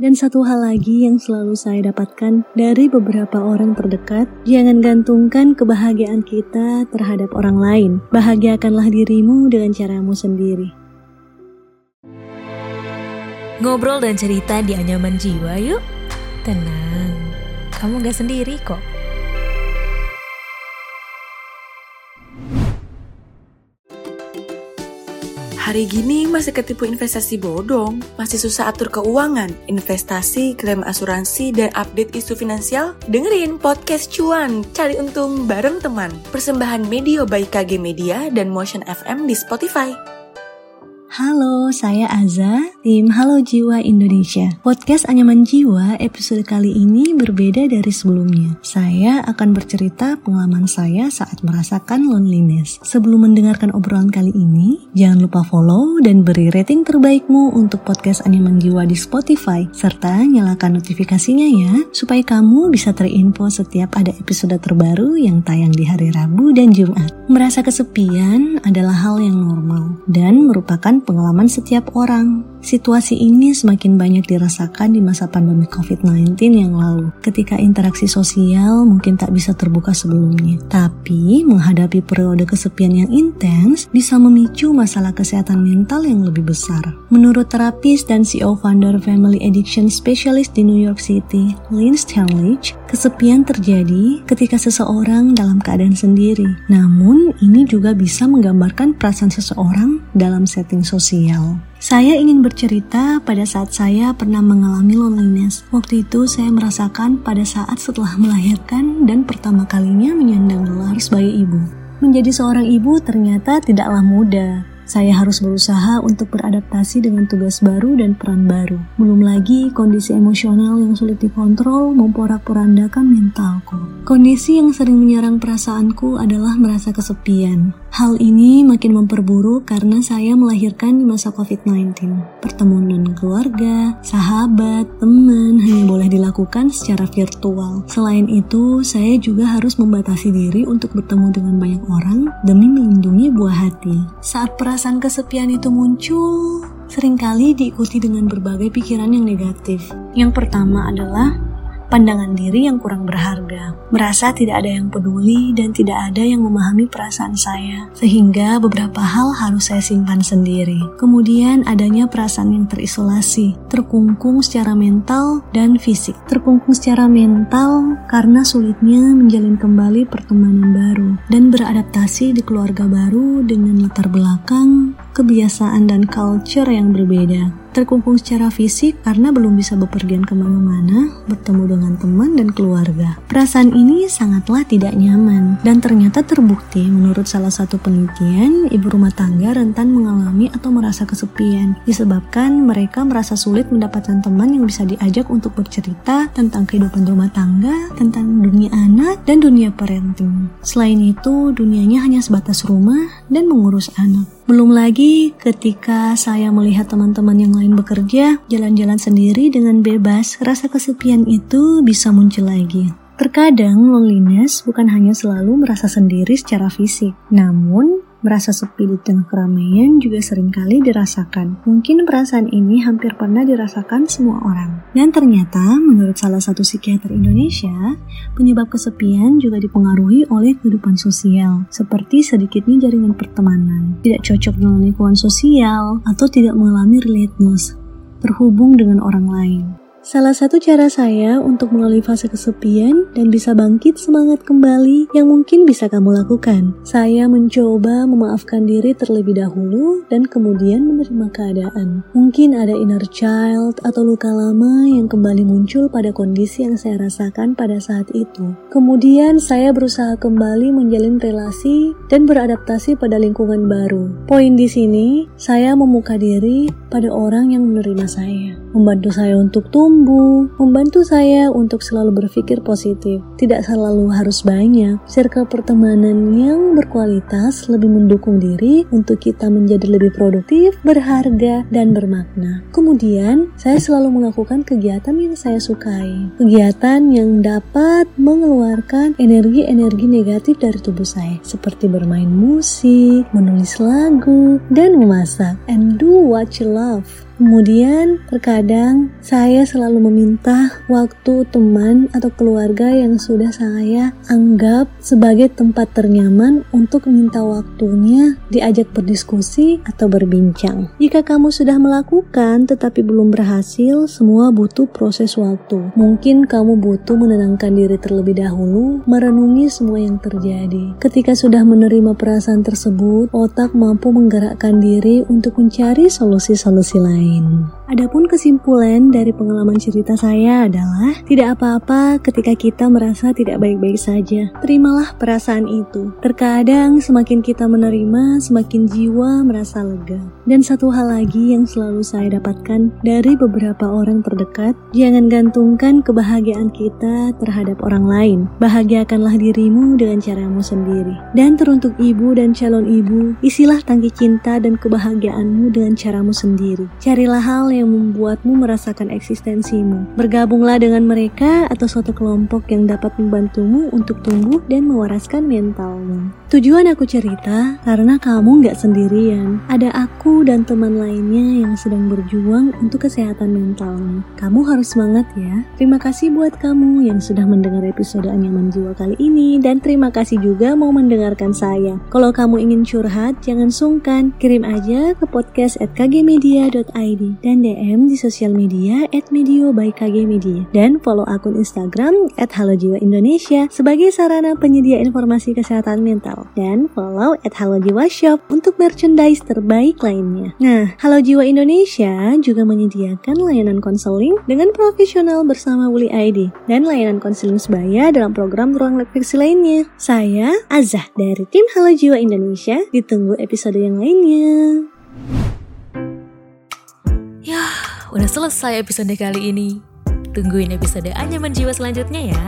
Dan satu hal lagi yang selalu saya dapatkan dari beberapa orang terdekat, jangan gantungkan kebahagiaan kita terhadap orang lain. Bahagiakanlah dirimu dengan caramu sendiri. Ngobrol dan cerita di anyaman jiwa yuk. Tenang, kamu gak sendiri kok. Hari gini masih ketipu investasi bodong, masih susah atur keuangan, investasi, klaim asuransi, dan update isu finansial? Dengerin podcast cuan, cari untung bareng teman. Persembahan Media by KG Media dan Motion FM di Spotify. Halo, saya Aza, tim Halo Jiwa Indonesia. Podcast Anyaman Jiwa episode kali ini berbeda dari sebelumnya. Saya akan bercerita pengalaman saya saat merasakan loneliness. Sebelum mendengarkan obrolan kali ini, jangan lupa follow dan beri rating terbaikmu untuk podcast Anyaman Jiwa di Spotify, serta nyalakan notifikasinya ya, supaya kamu bisa terinfo setiap ada episode terbaru yang tayang di hari Rabu dan Jumat. Merasa kesepian adalah hal yang normal dan merupakan pengalaman setiap orang. Situasi ini semakin banyak dirasakan di masa pandemi COVID-19 yang lalu, ketika interaksi sosial mungkin tak bisa terbuka sebelumnya. Tapi, menghadapi periode kesepian yang intens bisa memicu masalah kesehatan mental yang lebih besar. Menurut terapis dan CEO founder Family Addiction Specialist di New York City, Lynn Stanlich, kesepian terjadi ketika seseorang dalam keadaan sendiri. Namun, ini juga bisa menggambarkan perasaan seseorang dalam setting sosial. Saya ingin bercerita pada saat saya pernah mengalami loneliness. Waktu itu saya merasakan pada saat setelah melahirkan dan pertama kalinya menyandang gelar sebagai ibu. Menjadi seorang ibu ternyata tidaklah mudah. Saya harus berusaha untuk beradaptasi dengan tugas baru dan peran baru. Belum lagi kondisi emosional yang sulit dikontrol memporak-porandakan mentalku. Kondisi yang sering menyerang perasaanku adalah merasa kesepian. Hal ini makin memperburuk karena saya melahirkan di masa COVID-19. Pertemuan dengan keluarga, sahabat, teman hanya boleh dilakukan secara virtual. Selain itu, saya juga harus membatasi diri untuk bertemu dengan banyak orang demi melindungi buah hati. Saat perasaan kesepian itu muncul, sering kali diikuti dengan berbagai pikiran yang negatif. Yang pertama adalah pandangan diri yang kurang berharga, merasa tidak ada yang peduli dan tidak ada yang memahami perasaan saya, sehingga beberapa hal harus saya simpan sendiri. Kemudian adanya perasaan yang terisolasi, terkungkung secara mental dan fisik. Terkungkung secara mental karena sulitnya menjalin kembali pertemanan baru dan beradaptasi di keluarga baru dengan latar belakang, kebiasaan, dan culture yang berbeda terkungkung secara fisik karena belum bisa bepergian ke mana-mana, bertemu dengan teman dan keluarga. Perasaan ini sangatlah tidak nyaman, dan ternyata terbukti menurut salah satu penelitian, ibu rumah tangga rentan mengalami atau merasa kesepian, disebabkan mereka merasa sulit mendapatkan teman yang bisa diajak untuk bercerita tentang kehidupan rumah tangga, tentang dunia anak, dan dunia parenting. Selain itu, dunianya hanya sebatas rumah dan mengurus anak. Belum lagi ketika saya melihat teman-teman yang lain bekerja, jalan-jalan sendiri dengan bebas, rasa kesepian itu bisa muncul lagi. Terkadang loneliness bukan hanya selalu merasa sendiri secara fisik, namun Merasa sepi di tengah keramaian juga sering kali dirasakan. Mungkin perasaan ini hampir pernah dirasakan semua orang. Dan ternyata, menurut salah satu psikiater Indonesia, penyebab kesepian juga dipengaruhi oleh kehidupan sosial, seperti sedikitnya jaringan pertemanan, tidak cocok dengan lingkungan sosial, atau tidak mengalami relatedness, terhubung dengan orang lain. Salah satu cara saya untuk melalui fase kesepian dan bisa bangkit semangat kembali yang mungkin bisa kamu lakukan. Saya mencoba memaafkan diri terlebih dahulu dan kemudian menerima keadaan. Mungkin ada inner child atau luka lama yang kembali muncul pada kondisi yang saya rasakan pada saat itu. Kemudian saya berusaha kembali menjalin relasi dan beradaptasi pada lingkungan baru. Poin di sini, saya membuka diri pada orang yang menerima saya, membantu saya untuk tumbuh tumbuh, membantu saya untuk selalu berpikir positif. Tidak selalu harus banyak. Circle pertemanan yang berkualitas lebih mendukung diri untuk kita menjadi lebih produktif, berharga, dan bermakna. Kemudian, saya selalu melakukan kegiatan yang saya sukai. Kegiatan yang dapat mengeluarkan energi-energi negatif dari tubuh saya, seperti bermain musik, menulis lagu, dan memasak. And do what you love. Kemudian, terkadang saya selalu meminta waktu teman atau keluarga yang sudah saya anggap sebagai tempat ternyaman untuk minta waktunya diajak berdiskusi atau berbincang. Jika kamu sudah melakukan tetapi belum berhasil, semua butuh proses waktu. Mungkin kamu butuh menenangkan diri terlebih dahulu, merenungi semua yang terjadi. Ketika sudah menerima perasaan tersebut, otak mampu menggerakkan diri untuk mencari solusi-solusi lain lain. Adapun kesimpulan dari pengalaman cerita saya adalah tidak apa-apa ketika kita merasa tidak baik-baik saja. Terimalah perasaan itu. Terkadang semakin kita menerima, semakin jiwa merasa lega. Dan satu hal lagi yang selalu saya dapatkan dari beberapa orang terdekat, jangan gantungkan kebahagiaan kita terhadap orang lain. Bahagiakanlah dirimu dengan caramu sendiri. Dan teruntuk ibu dan calon ibu, isilah tangki cinta dan kebahagiaanmu dengan caramu sendiri. Carilah hal yang membuatmu merasakan eksistensimu. Bergabunglah dengan mereka atau suatu kelompok yang dapat membantumu untuk tumbuh dan mewaraskan mentalmu. Tujuan aku cerita karena kamu gak sendirian. Ada aku dan teman lainnya yang sedang berjuang untuk kesehatan mentalmu. Kamu harus semangat ya. Terima kasih buat kamu yang sudah mendengar episode Anyaman Jiwa kali ini dan terima kasih juga mau mendengarkan saya. Kalau kamu ingin curhat, jangan sungkan. Kirim aja ke podcast at dan DM di sosial media at Medio by KG dan follow akun Instagram at Halo sebagai sarana penyedia informasi kesehatan mental dan follow at Halo Jiwa Shop untuk merchandise terbaik lainnya. Nah, Halo Jiwa Indonesia juga menyediakan layanan konseling dengan profesional bersama Wuli ID dan layanan konseling sebaya dalam program ruang refleksi lainnya. Saya Azah dari tim Halo Jiwa Indonesia. Ditunggu episode yang lainnya. Udah selesai episode kali ini. Tungguin episode Anyaman Jiwa selanjutnya ya.